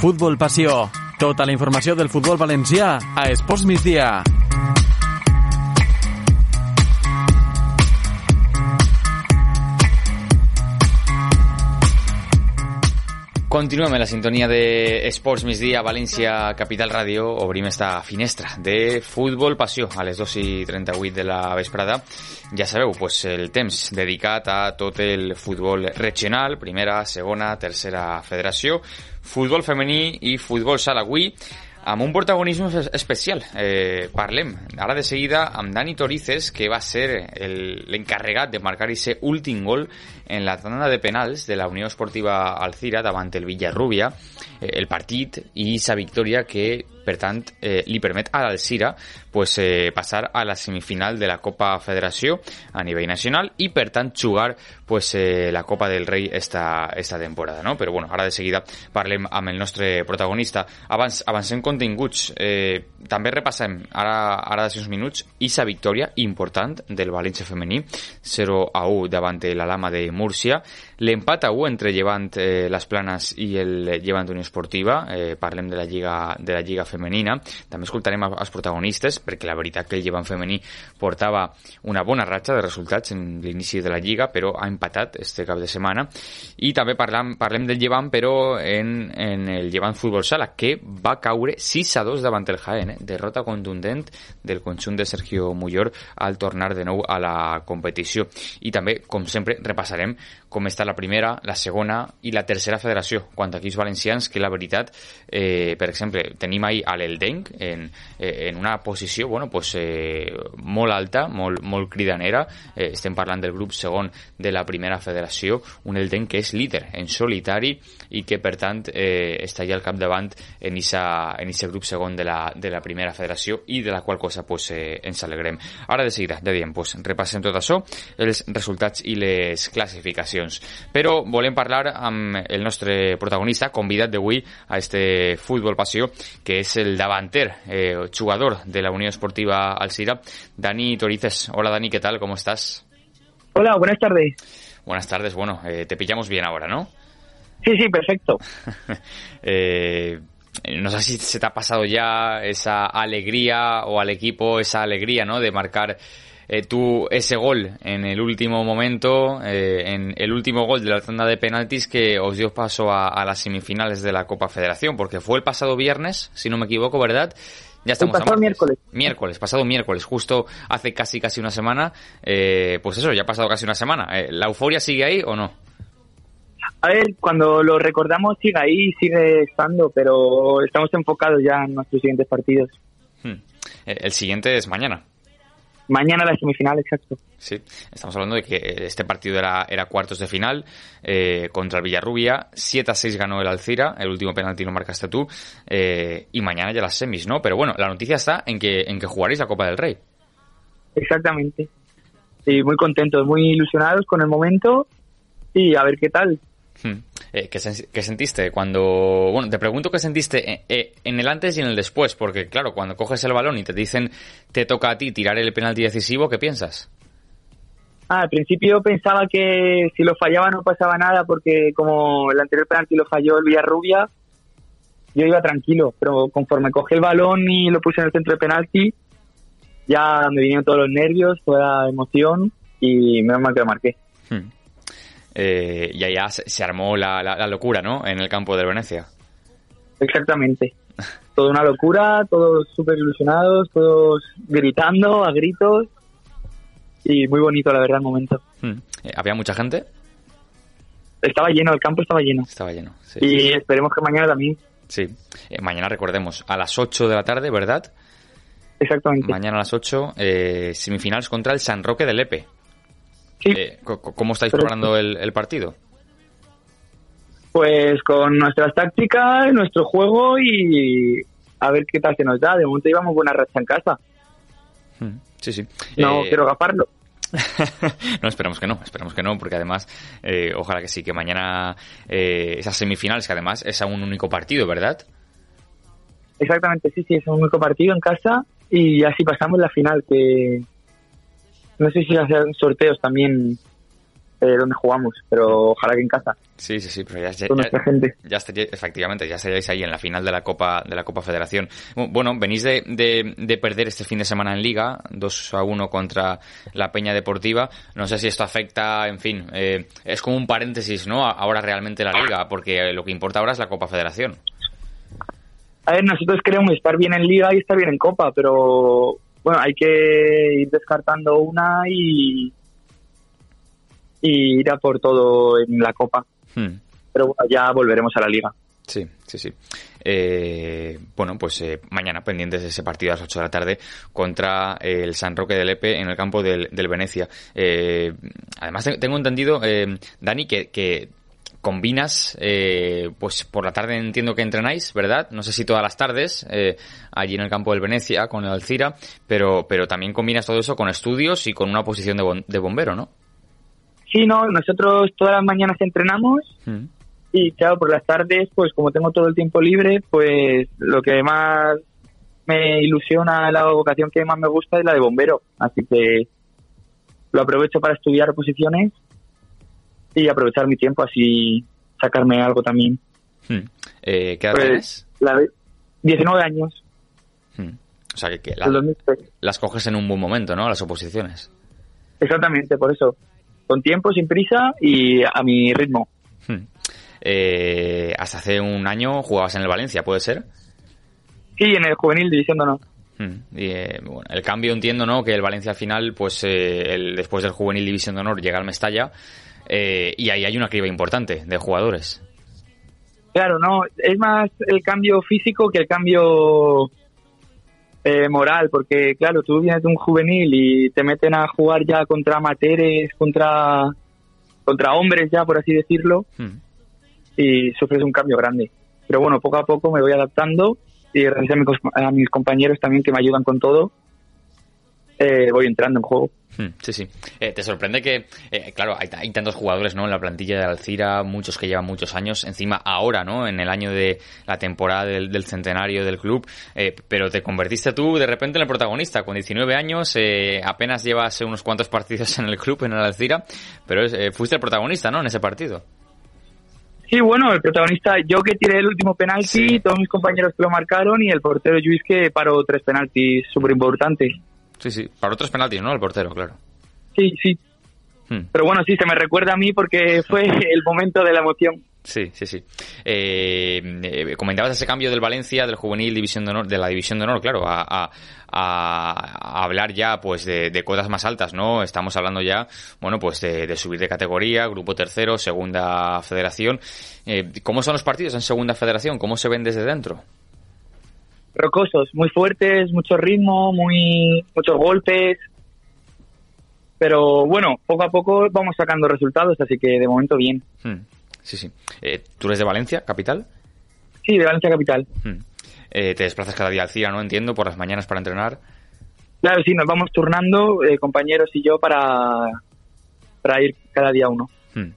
Futbol Passió. Tota la informació del futbol valencià a Esports Migdia. Continuem en la sintonia de Esports Migdia, València, Capital Ràdio. Obrim esta finestra de Futbol Passió a les 2 i 38 de la vesprada. Ja sabeu, pues, el temps dedicat a tot el futbol regional, primera, segona, tercera federació, futbol femení i futbol sala. Avui amb un protagonisme especial. Eh, parlem ara de seguida amb Dani Torices, que va ser l'encarregat de marcar aquest últim gol en la tanda de penals de la Unió Esportiva Alcira davant el Villarrubia, eh, el partit i sa victòria que per tant, eh, li permet a l'Alcira pues, eh, passar a la semifinal de la Copa Federació a nivell nacional i, per tant, jugar pues, eh, la Copa del Rei esta, esta temporada. No? Però, bueno, ara de seguida parlem amb el nostre protagonista. Abans, avancem continguts. Eh, també repassem, ara, ara de 6 minuts, i sa victòria important del València femení, 0 a 1 davant de la Lama de Múrcia, l'empat a 1 entre Llevant eh, les Planes i el Llevant Unió Esportiva, eh, parlem de la Lliga, de la Lliga femenina. També escoltarem els protagonistes, perquè la veritat que el llevant femení portava una bona ratxa de resultats en l'inici de la Lliga, però ha empatat este cap de setmana. I també parlem, parlem del llevant, però en, en el llevant futbol sala, que va caure 6 a 2 davant el Jaén. Eh? Derrota contundent del conjunt de Sergio Mullor al tornar de nou a la competició. I també, com sempre, repassarem com està la primera, la segona i la tercera federació, quant a equips valencians, que la veritat, eh, per exemple, tenim ahir a l'Eldenc en, eh, en una posició bueno, pues, eh, molt alta, molt, molt cridanera. Eh, estem parlant del grup segon de la primera federació, un Eldenc que és líder en solitari i que, per tant, eh, està allà al capdavant en aquest grup segon de la, de la primera federació i de la qual cosa pues, eh, ens alegrem. Ara de seguida, ja diem, pues, repassem tot això, els resultats i les classificacions. Però volem parlar amb el nostre protagonista, convidat d'avui a este Futbol Passió, que és el davanter, eh, jugador de la Unión Esportiva Alcira, Dani Torices. Hola Dani, ¿qué tal? ¿Cómo estás? Hola, buenas tardes. Buenas tardes, bueno, eh, te pillamos bien ahora, ¿no? Sí, sí, perfecto. eh, no sé si se te ha pasado ya esa alegría o al equipo esa alegría, ¿no? De marcar eh, tú ese gol en el último momento, eh, en el último gol de la tanda de penaltis que os dio paso a, a, las semifinales de la Copa Federación, porque fue el pasado viernes, si no me equivoco, ¿verdad? Ya estamos el pasado miércoles. Miércoles, pasado miércoles, justo hace casi casi una semana. Eh, pues eso, ya ha pasado casi una semana. Eh, ¿La euforia sigue ahí o no? A ver, cuando lo recordamos sigue ahí, sigue estando, pero estamos enfocados ya en nuestros siguientes partidos. Hmm. El siguiente es mañana. Mañana la semifinal, exacto. Sí, estamos hablando de que este partido era, era cuartos de final eh, contra el Villarrubia. 7 a 6 ganó el Alcira, el último penalti lo marcaste tú. Eh, y mañana ya las semis, ¿no? Pero bueno, la noticia está en que, en que jugaréis la Copa del Rey. Exactamente. Sí, muy contentos, muy ilusionados con el momento y a ver qué tal. Hmm. Eh, ¿qué, ¿qué, sentiste cuando... Bueno, te pregunto qué sentiste en, en, el antes y en el después, porque claro, cuando coges el balón y te dicen te toca a ti tirar el penalti decisivo, ¿qué piensas? Ah, al principio pensaba que si lo fallaba no pasaba nada porque como el anterior penalti lo falló el Villarrubia, yo iba tranquilo, pero conforme cogí el balón y lo puse en el centro de penalti, ya me vinieron todos los nervios, toda la emoción y menos mal que lo marqué. Hmm. Eh, y allá se, armó la, la, la, locura, ¿no? En el campo de Venecia. Exactamente. Toda una locura, todos súper ilusionados, todos gritando a gritos. Y muy bonito, la verdad, el momento. Hmm. ¿Había mucha gente? Estaba lleno, el campo estaba lleno. Estaba lleno, sí. Y esperemos que mañana también. Sí. Eh, mañana recordemos, a las 8 de la tarde, ¿verdad? Exactamente. Mañana a las 8, eh, semifinales contra el San Roque de Lepe. Sí. Eh, ¿Cómo estáis preparando el, el, partido? Pues con nuestras tácticas, nuestro juego y a ver qué tal se nos da. De momento íbamos buena racha en casa. Hmm, sí, sí. No Eh, quiero gafarlo. no, esperamos que no, esperamos que no, porque además, eh, ojalá que sí, que mañana eh, esas semifinales, que además es a un único partido, ¿verdad? Exactamente, sí, sí, es un único partido en casa y así pasamos la final, que no sé si hacen sorteos también eh, donde jugamos, pero ojalá que en casa, Sí, sí, sí, pero ya, ya, con nuestra gente. ya estaría- efectivamente, ya estaríais ahí en la final de la Copa de la Copa Federación. Bueno, venís de, de, de perder este fin de semana en Liga, 2 a 1 contra la Peña Deportiva. No sé si esto afecta, en fin, eh, es como un paréntesis, ¿no? Ahora realmente la Liga, porque lo que importa ahora es la Copa Federación. A ver, nosotros queremos estar bien en liga y estar bien en copa, pero bueno, hay que ir descartando una y, y ir a por todo en la copa. Hmm. Pero bueno, ya volveremos a la liga. Sí, sí, sí. Eh, bueno, pues eh, mañana pendientes de ese partido a las 8 de la tarde contra eh, el San Roque del Epe en el campo del, del Venecia. Eh, además, te- tengo entendido, eh, Dani, que, que combinas, eh, pues por la tarde entiendo que entrenáis, ¿verdad? No sé si todas las tardes, eh, allí en el campo del Venecia con el Alcira, pero, pero también combinas todo eso con estudios y con una posición de, de bombero, ¿no? Sí, no, nosotros todas las mañanas entrenamos Mm. y claro, por las tardes, pues como tengo todo el tiempo libre, pues lo que más me ilusiona, la vocación que más me gusta es la de bombero. Así que lo aprovecho para estudiar posiciones y aprovechar mi tiempo, así sacarme algo también. Mm. Eh, ¿Qué edad Pues, tienes? la de 19 años, Mm. O sea, que, que la- el 2003. las coges en un buen momento, ¿no? Las oposiciones. Exactamente, por eso. Con tiempo, sin prisa y a mi ritmo. Hmm. Eh, hasta hace un año jugabas en el Valencia, ¿puede ser? Sí, en el juvenil división de honor. Hmm. Y, eh, bueno, el cambio entiendo, ¿no? Que el Valencia al final, pues eh, el, después del juvenil División de Honor llega al Mestalla eh, y ahí hay una criba importante de jugadores. Claro, no, es más el cambio físico que el cambio eh, moral, porque claro, tú vienes de un juvenil y te meten a jugar ya contra amateurs, contra, contra hombres ya, por así decirlo, Hmm. y sufres un cambio grande. Pero bueno, poco a poco me voy adaptando y gracias a, mi a mis compañeros también que me ayudan con todo, eh, voy entrando en juego. Hmm, Sí, sí. Eh, te sorprende que, eh, claro, hay, tantos jugadores, ¿no? En la plantilla de Alcira, muchos que llevan muchos años, encima ahora, ¿no? En el año de la temporada del, centenario del club, eh, pero te convertiste tú de repente en el protagonista. Con 19 años, apenas llevas unos cuantos partidos en el club, en el Alcira, pero fuiste el protagonista, ¿no? En ese partido. Sí, bueno, el protagonista, yo que tiré el último penalti, Sí. todos mis compañeros que lo marcaron y el portero Luis que paró tres penaltis súper importantes. Sí, sí. Para otros penaltis, ¿no? El portero, claro. Sí, sí. Hmm. Pero bueno, sí, se me recuerda a mí porque fue el momento de la emoción. Sí, sí, sí. Eh, eh, comentabas ese cambio del Valencia, del juvenil división de honor, de la división de honor, claro, a, a- a- hablar ya, pues, de, de cotas más altas, ¿no? Estamos hablando ya, bueno, pues, de, de subir de categoría, grupo tercero, segunda federación. Eh, ¿Cómo son los partidos en segunda federación? ¿Cómo se ven desde dentro? Rocosos, muy fuertes, mucho ritmo, muy muchos golpes. Pero bueno, poco a poco vamos sacando resultados, así que de momento bien. Hmm, Sí, sí. Eh, ¿Tú eres de Valencia, capital? Sí, de Valencia Capital. Hmm. Eh, te desplazas cada día al CIRA, ¿no? Entiendo, por las mañanas para entrenar. Claro, sí, nos vamos turnando, eh, compañeros y yo, para, para ir cada día uno. Hmm.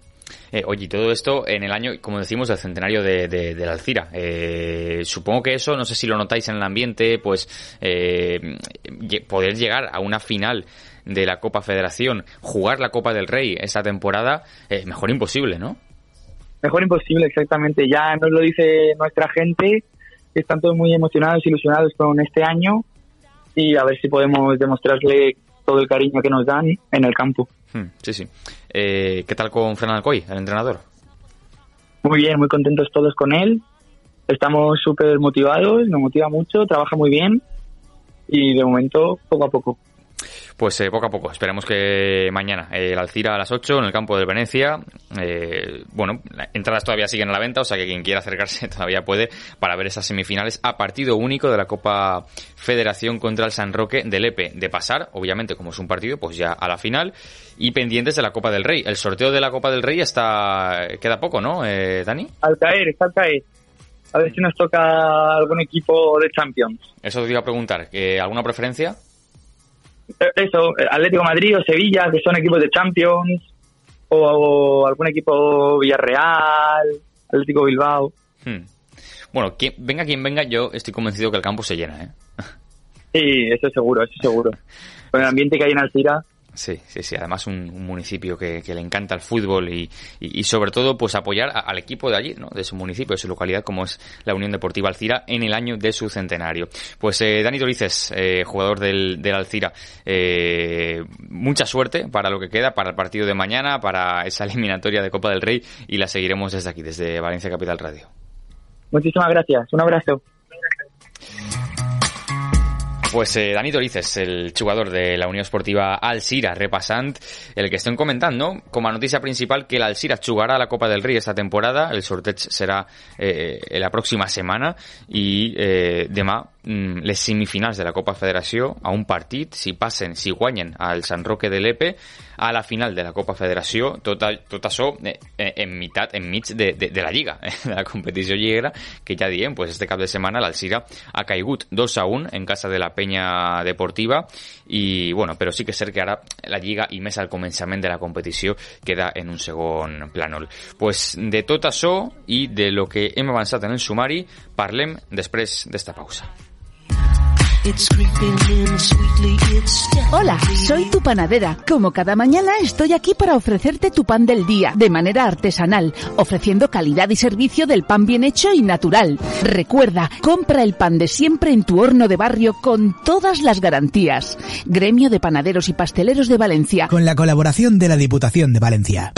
Eh, oye, todo esto en el año, como decimos, del centenario de, de, de la Alcira. Eh, supongo que eso, no sé si lo notáis en el ambiente, pues eh, poder llegar a una final de la Copa Federación, jugar la Copa del Rey esta temporada, eh, mejor imposible, ¿no? Mejor imposible, exactamente. Ya nos lo dice nuestra gente, están todos muy emocionados, ilusionados con este año y a ver si podemos demostrarle todo el cariño que nos dan en el campo. Hmm, sí, sí. Eh, ¿Qué tal con Fernando Coy, el entrenador? Muy bien, muy contentos todos con él. Estamos súper motivados, nos motiva mucho, trabaja muy bien y de momento poco a poco. Pues eh, poco a poco. Esperemos que mañana el Alcira a las 8 en el campo del Venecia. bueno, entradas todavía siguen a la venta, o sea que quien quiera acercarse todavía puede para ver esas semifinales a partido único de la Copa Federación contra el San Roque del EPE. De pasar, obviamente, como es un partido, pues ya a la final y pendientes de la Copa del Rey. El sorteo de la Copa del Rey está queda poco, ¿no, eh, Dani? Al caer, está al caer. A ver si nos toca algún equipo de Champions. Eso te iba a preguntar. ¿Alguna preferencia? Eh, eso, Atlético Madrid o Sevilla, que son equipos de Champions, o, algún equipo Villarreal, Atlético Bilbao. Hmm. Bueno, quien, venga quien venga, yo estoy convencido que el campo se llena, ¿eh? Sí, eso seguro, eso seguro. Con el ambiente que hay en Alcira. Sí, sí, sí. Además, un, municipio que, le encanta el fútbol y, y, sobre todo, pues apoyar al equipo de allí, ¿no? De su municipio, de su localidad, como es la Unión Deportiva Alcira, en el año de su centenario. Pues eh, Dani Torices, eh, jugador del, del Alcira, eh, mucha suerte para lo que queda, para el partido de mañana, para esa eliminatoria de Copa del Rey y la seguiremos desde aquí, desde Valencia Capital Radio. Muchísimas gracias. Un abrazo. Pues eh, Dani Torices, el jugador de la Unión Esportiva Alcira, repasant el que estén comentando como a noticia principal que el Alcira jugará la Copa del Rey esta temporada, el sorteo será eh, la próxima semana y eh, demà les semifinals de la Copa Federació a un partit, si passen, si guanyen al Sant Roque de l'Epe, a la final de la Copa Federació, tot, tot això eh, eh, en meitat, enmig de, de, de la Lliga, eh, de la competició lliguera, que ja diem, pues este cap de setmana l'Alcira ha caigut 2 a 1 en casa de la penya deportiva i, bueno, però sí que és cert que ara la Lliga i més al començament de la competició queda en un segon plànol. Pues de tot això i de lo que hem avançat en el sumari parlem després d'esta pausa. Hola, soy tu panadera. Como cada mañana estoy aquí para ofrecerte tu pan del día, de manera artesanal, ofreciendo calidad y servicio del pan bien hecho y natural. Recuerda, compra el pan de siempre en tu horno de barrio con todas las garantías. Gremio de Panaderos y Pasteleros de Valencia. Con la colaboración de la Diputación de Valencia.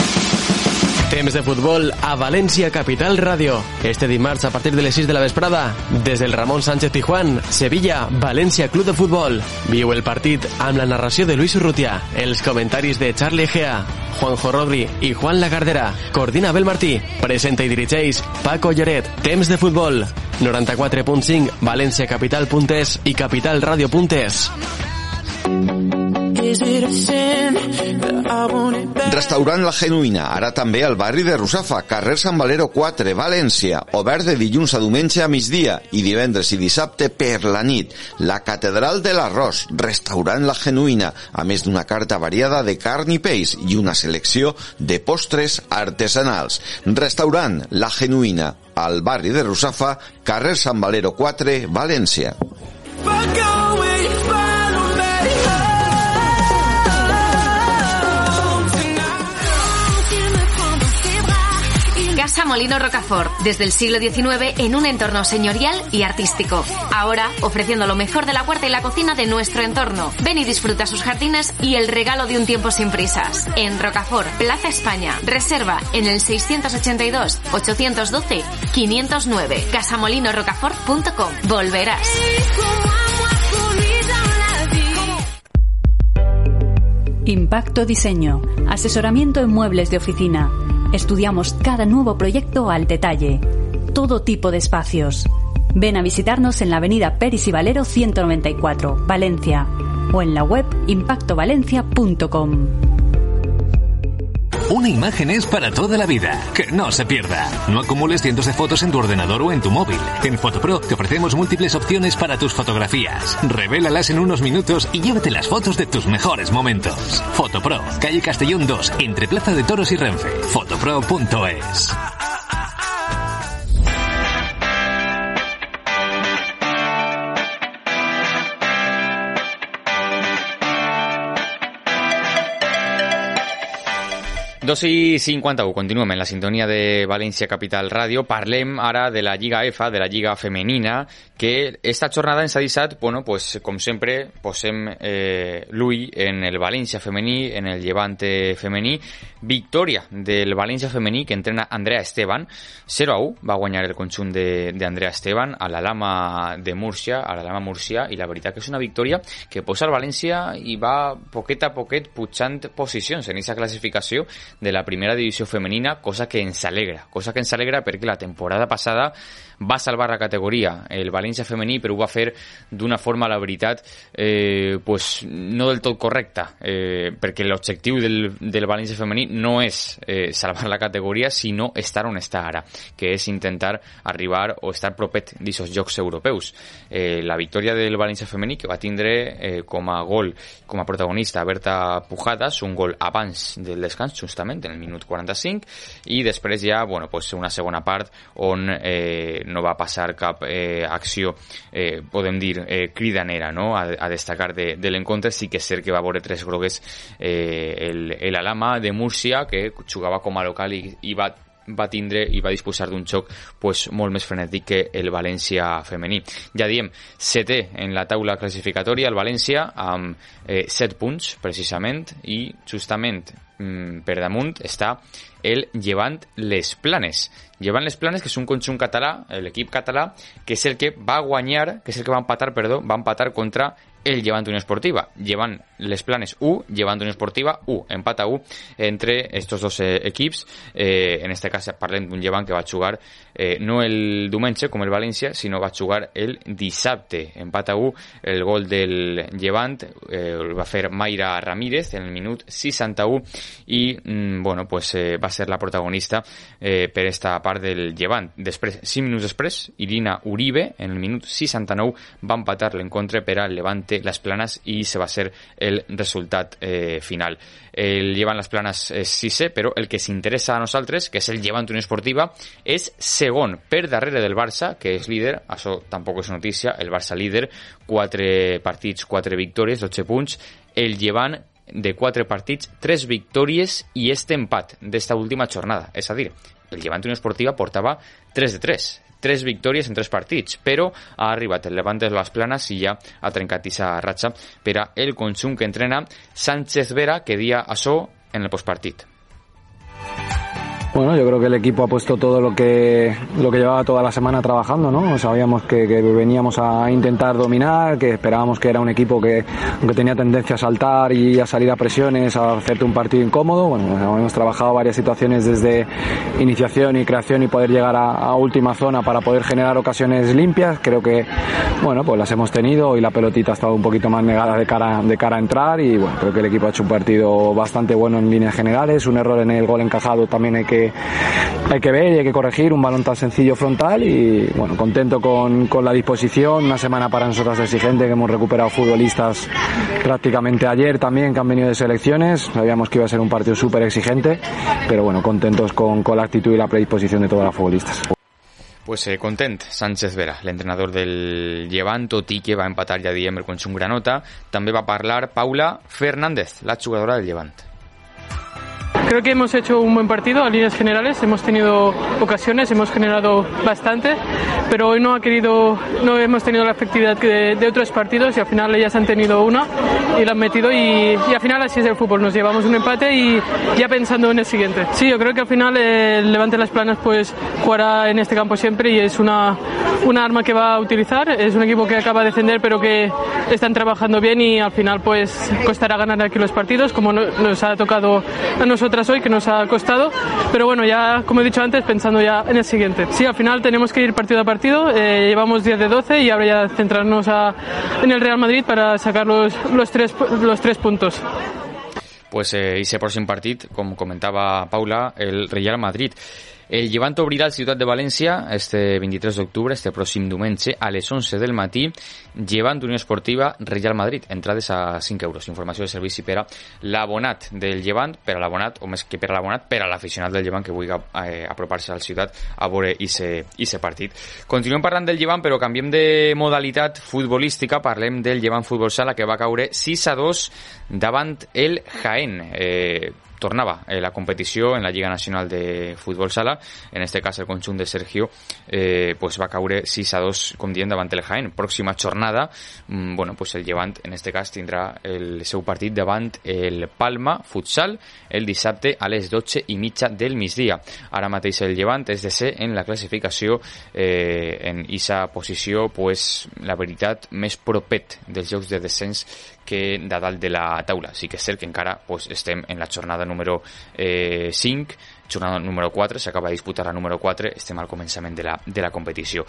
Temps de futbol a València Capital Ràdio. Este dimarts a partir de les 6 de la vesprada, des del Ramon Sánchez Pijuán, Sevilla, València Club de Futbol. Viu el partit amb la narració de Luis Urrutia, els comentaris de Charlie Gea, Juanjo Rodri i Juan Lagardera. Coordina Abel Martí. Presenta i dirigeix Paco Lloret. Temps de futbol. 94.5 valenciacapital.es i capitalradio.es. Restaurant La Genuïna, ara també al barri de Rusafa, carrer Sant Valero 4, València, obert de dilluns a diumenge a migdia i divendres i dissabte per la nit. La Catedral de l'Arròs, restaurant La Genuïna, a més d'una carta variada de carn i peix i una selecció de postres artesanals. Restaurant La Genuïna, al barri de Rusafa, carrer Sant Valero 4, València. Casa Molino Rocafort, desde el siglo XIX en un entorno señorial y artístico. Ahora, ofreciendo lo mejor de la huerta y la cocina de nuestro entorno. Ven y disfruta sus jardines y el regalo de un tiempo sin prisas. En Rocafort, Plaza España. Reserva en el 682-812-509. casamolinorocafort.com. Volverás. Impacto Diseño. Asesoramiento en muebles de oficina Estudiamos cada nuevo proyecto al detalle. Todo tipo de espacios. Ven a visitarnos en la avenida Peris y Valero 194, Valencia, o en la web impactovalencia.com. Una imagen es para toda la vida. Que no se pierda. No acumules cientos de fotos en tu ordenador o en tu móvil. En Fotopro te ofrecemos múltiples opciones para tus fotografías. Revélalas en unos minutos y llévate las fotos de tus mejores momentos. Fotopro, calle Castellón 2, entre Plaza de Toros y Renfe. Fotopro.es. 2 i 51, continuem en la sintonia de València Capital Ràdio. Parlem ara de la Lliga EFA, de la Lliga Femenina, que esta jornada ens ha deixat, bueno, pues, com sempre, posem eh, l'ull en el València femení, en el Llevante femení. Victòria del València femení que entrena Andrea Esteban. 0 a 1 va guanyar el conjunt d'Andrea Esteban a la Lama de Múrcia, a la Lama Múrcia, i la veritat que és una victòria que posa el València i va poquet a poquet pujant posicions en aquesta classificació de la primera divisió femenina, cosa que ens alegra, cosa que ens alegra la temporada passada va salvar la categoria el València femení, però ho va fer d'una forma, la veritat, eh, pues, no del tot correcta, eh, perquè l'objectiu del, del València femení no és eh, salvar la categoria, sinó estar on està ara, que és intentar arribar o estar propet d'aquests jocs europeus. Eh, la victòria del València femení, que va tindre eh, com a gol, com a protagonista, Berta Pujadas, un gol abans del descans, justament, en el minut 45, i després ja, bueno, pues una segona part on eh, no va passar cap eh, acció, eh, podem dir, eh, cridanera, no?, a, a destacar de, de l'encontre. Sí que és cert que va veure tres grogues eh, el, el Alama de Múrcia, que jugava com a local i, i va va tindre i va disposar d'un xoc pues, molt més frenètic que el València femení. Ja diem, setè en la taula classificatòria, el València, amb eh, 7 punts, precisament, i justament mm, per damunt està el Llevant Les Planes. Llevant Les Planes, que és un conjunt català, l'equip català, que és el que va guanyar, que és el que va empatar, perdó, va empatar contra el Llevant Unió Esportiva. Llevant Les Planes 1, Llevant Unió Esportiva 1. Empat a 1 entre estos dos eh, equips. Eh, en este cas parlem d'un Llevant que va jugar eh, no el diumenge com el València, sinó va jugar el dissabte. Empat a 1, el gol del Llevant eh, el va fer Mayra Ramírez en el minut 61 i mm, bueno, pues, eh, va ser la protagonista eh, per esta part del Llevant. Després, 5 minuts Irina Uribe en el minut 69 va empatar l'encontre per al Levante Les Planes i se va ser el resultat eh, final. El Llevant Les Planes és sisè, però el que s'interessa a nosaltres, que és el Llevant Unió Esportiva, és segon per darrere del Barça, que és líder, això tampoc és notícia, el Barça líder, 4 partits, 4 victòries, 12 punts, el Llevant de 4 partits, 3 victòries i este empat d'esta última jornada. És a dir, el Llevant Unió Esportiva portava 3 de 3, tres victòries en tres partits, però ha arribat el Levante de les Planes i ja ha trencat aquesta ratxa per a el conjunt que entrena Sánchez Vera, que dia això en el postpartit. Bueno, yo creo que el equipo ha puesto todo lo que, lo que llevaba toda la semana trabajando, ¿no? Sabíamos que, que veníamos a intentar dominar, que esperábamos que era un equipo que, aunque tenía tendencia a saltar y a salir a presiones, a hacerte un partido incómodo. Bueno, hemos trabajado varias situaciones desde iniciación y creación y poder llegar a, a última zona para poder generar ocasiones limpias. Creo que, bueno, pues las hemos tenido y la pelotita ha estado un poquito más negada de cara, de cara a entrar y bueno, creo que el equipo ha hecho un partido bastante bueno en líneas generales. Un error en el gol encajado también hay que hay que ver y hay que corregir un balón tan sencillo frontal y bueno, contento con, con la disposición, una semana para nosotros exigente que hemos recuperado futbolistas prácticamente ayer también que han venido de selecciones, sabíamos que iba a ser un partido súper exigente, pero bueno, contentos con, con la actitud y la predisposición de todas las futbolistas. Pues eh, content, Sánchez Vera, l'entrenador del Llevant, tot i que va empatar, ja diem, el conjunt granota. També va parlar Paula Fernández, la jugadora del Llevant. Creo que hemos hecho un buen partido a líneas generales, hemos tenido ocasiones, hemos generado bastante, pero hoy no ha querido, no hemos tenido la efectividad de, de otros partidos y al final ellas han tenido una y la han metido y, y, al final así es el fútbol, nos llevamos un empate y ya pensando en el siguiente. Sí, yo creo que al final el Levante Las Planas pues jugará en este campo siempre y es una, una arma que va a utilizar, es un equipo que acaba de defender pero que están trabajando bien y al final pues costará ganar aquí los partidos como nos ha tocado a nosotras hoy que nos ha costado, pero bueno, ya como he dicho antes, pensando ya en el siguiente. Sí, al final tenemos que ir partido a partido, eh, llevamos 10 de 12 y ahora ya centrarnos a, en el Real Madrid para sacar los, los, tres, los tres puntos. Pues eh, ese próximo partit, com comentava Paula, el Real Madrid. El Llevant obrirà el Ciutat de València este 23 d'octubre, este pròxim diumenge, a les 11 del matí, Llevant Unió Esportiva Real Madrid. Entrades a 5 euros. Informació de servici per a l'abonat del Llevant, per a l'abonat, o més que per a l'abonat, per a l'aficionat del Llevant que vulgui eh, apropar-se al Ciutat a veure ese partit. Continuem parlant del Llevant, però canviem de modalitat futbolística. Parlem del Llevant Futbol Sala, que va caure 6 a 2 davant el Jaén. Eh, tornava eh, la competició en la Lliga Nacional de Futbol Sala. En este cas, el conjunt de Sergio eh, pues va caure 6 a 2, com dient, davant el Jaén. Pròxima jornada, mm, bueno, pues el Llevant, en este cas, tindrà el seu partit davant el Palma Futsal el dissabte a les 12 i mitja del migdia. Ara mateix el Llevant és de ser en la classificació eh, en esa posició, pues, la veritat, més propet dels jocs de descens que de dalt de la taula. Sí que és cert que encara pues, estem en la jornada número eh, 5, jornada número 4, s'acaba de disputar la número 4, estem al començament de la, de la competició.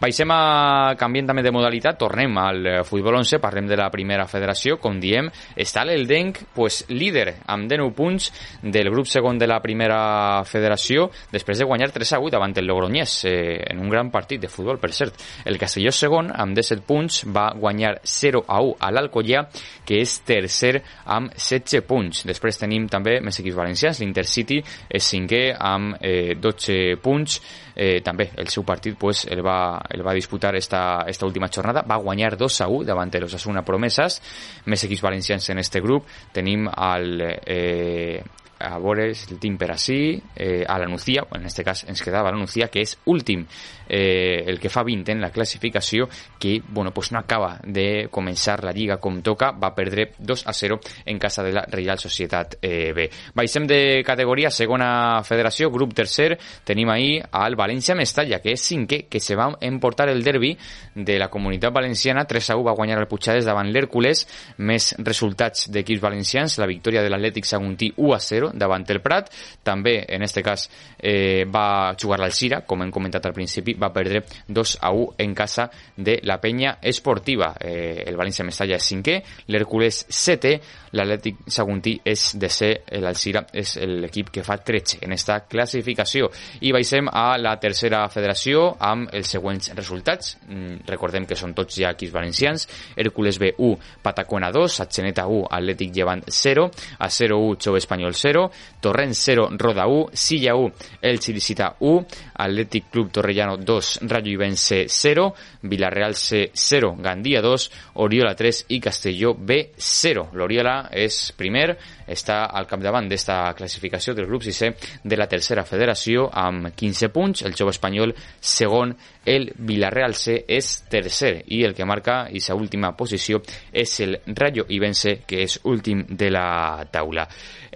Baixem a canviem també de modalitat, tornem al eh, futbol 11, parlem de la primera federació, com diem, està l'Eldenc pues, líder amb 19 punts del grup segon de la primera federació, després de guanyar 3 a 8 davant el Logroñés, eh, en un gran partit de futbol, per cert. El Castelló segon, amb 17 punts, va guanyar 0 a 1 a l'Alcoyà, que és tercer amb 16 punts. Després tenim també més equips valencians, l'Intercity és cinquè amb eh, 12 punts, eh, també el seu partit pues, el, va, el va disputar esta, esta última jornada, va guanyar 2 a 1 davant de l'Osasuna Promeses, més equips valencians en este grup, tenim el eh, a veure el team per així, eh, a la Nucía, en aquest cas ens quedava la Nucía, que és últim, eh, el que fa 20 en la classificació, que bueno, pues no acaba de començar la Lliga com toca, va perdre 2 a 0 en casa de la Reial Societat eh, B. Baixem de categoria, segona federació, grup tercer, tenim ahir al València Mestalla, que és cinquè, que se va emportar el derbi de la comunitat valenciana, 3 a 1 va guanyar el Puigades davant l'Hèrcules, més resultats d'equips valencians, la victòria de l'Atlètic Saguntí 1 a 0, 0 davant el Prat. També, en este cas, eh, va jugar l'Alcira, com hem comentat al principi, va perdre 2 a 1 en casa de la penya esportiva. Eh, el València Mestalla és cinquè, l'Hèrcules setè, l'Atlètic Saguntí és de ser, l'Alcira és l'equip que fa 13 en esta classificació. I baixem a la tercera federació amb els següents resultats. Mm, recordem que són tots ja equips valencians. Hèrcules B 1, Patacona 2, Satxeneta 1, Atlètic Llevant 0, a 0-1, Xove Espanyol 0, Torrent 0, Roda 1, Silla 1, El Chilicita 1, Athletic Club Torrellano 2, Rayo Ibense 0, Villarreal C 0, Gandía 2, Oriola 3 i Castelló B 0. L'Oriola és primer, està al capdavant d'esta classificació del grup 6 de la tercera federació amb 15 punts, el jove espanyol segon, el Villarreal C és tercer i el que marca i sa última posició és el Rayo Ibense que és últim de la taula.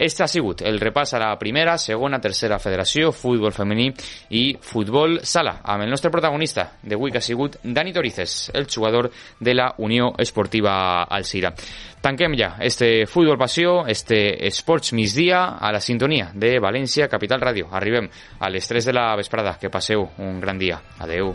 Este ha sigut el repàs a la primera, segona, tercera federació, futbol femení i futbol sala, amb el protagonista d'avui que ha sigut Dani Torices, el jugador de la Unió Esportiva Alcira. Tanquem ja este Futbol Passió, este Esports Migdia a la sintonia de València Capital Ràdio. Arribem a les 3 de la vesprada. Que passeu un gran dia. Adeu.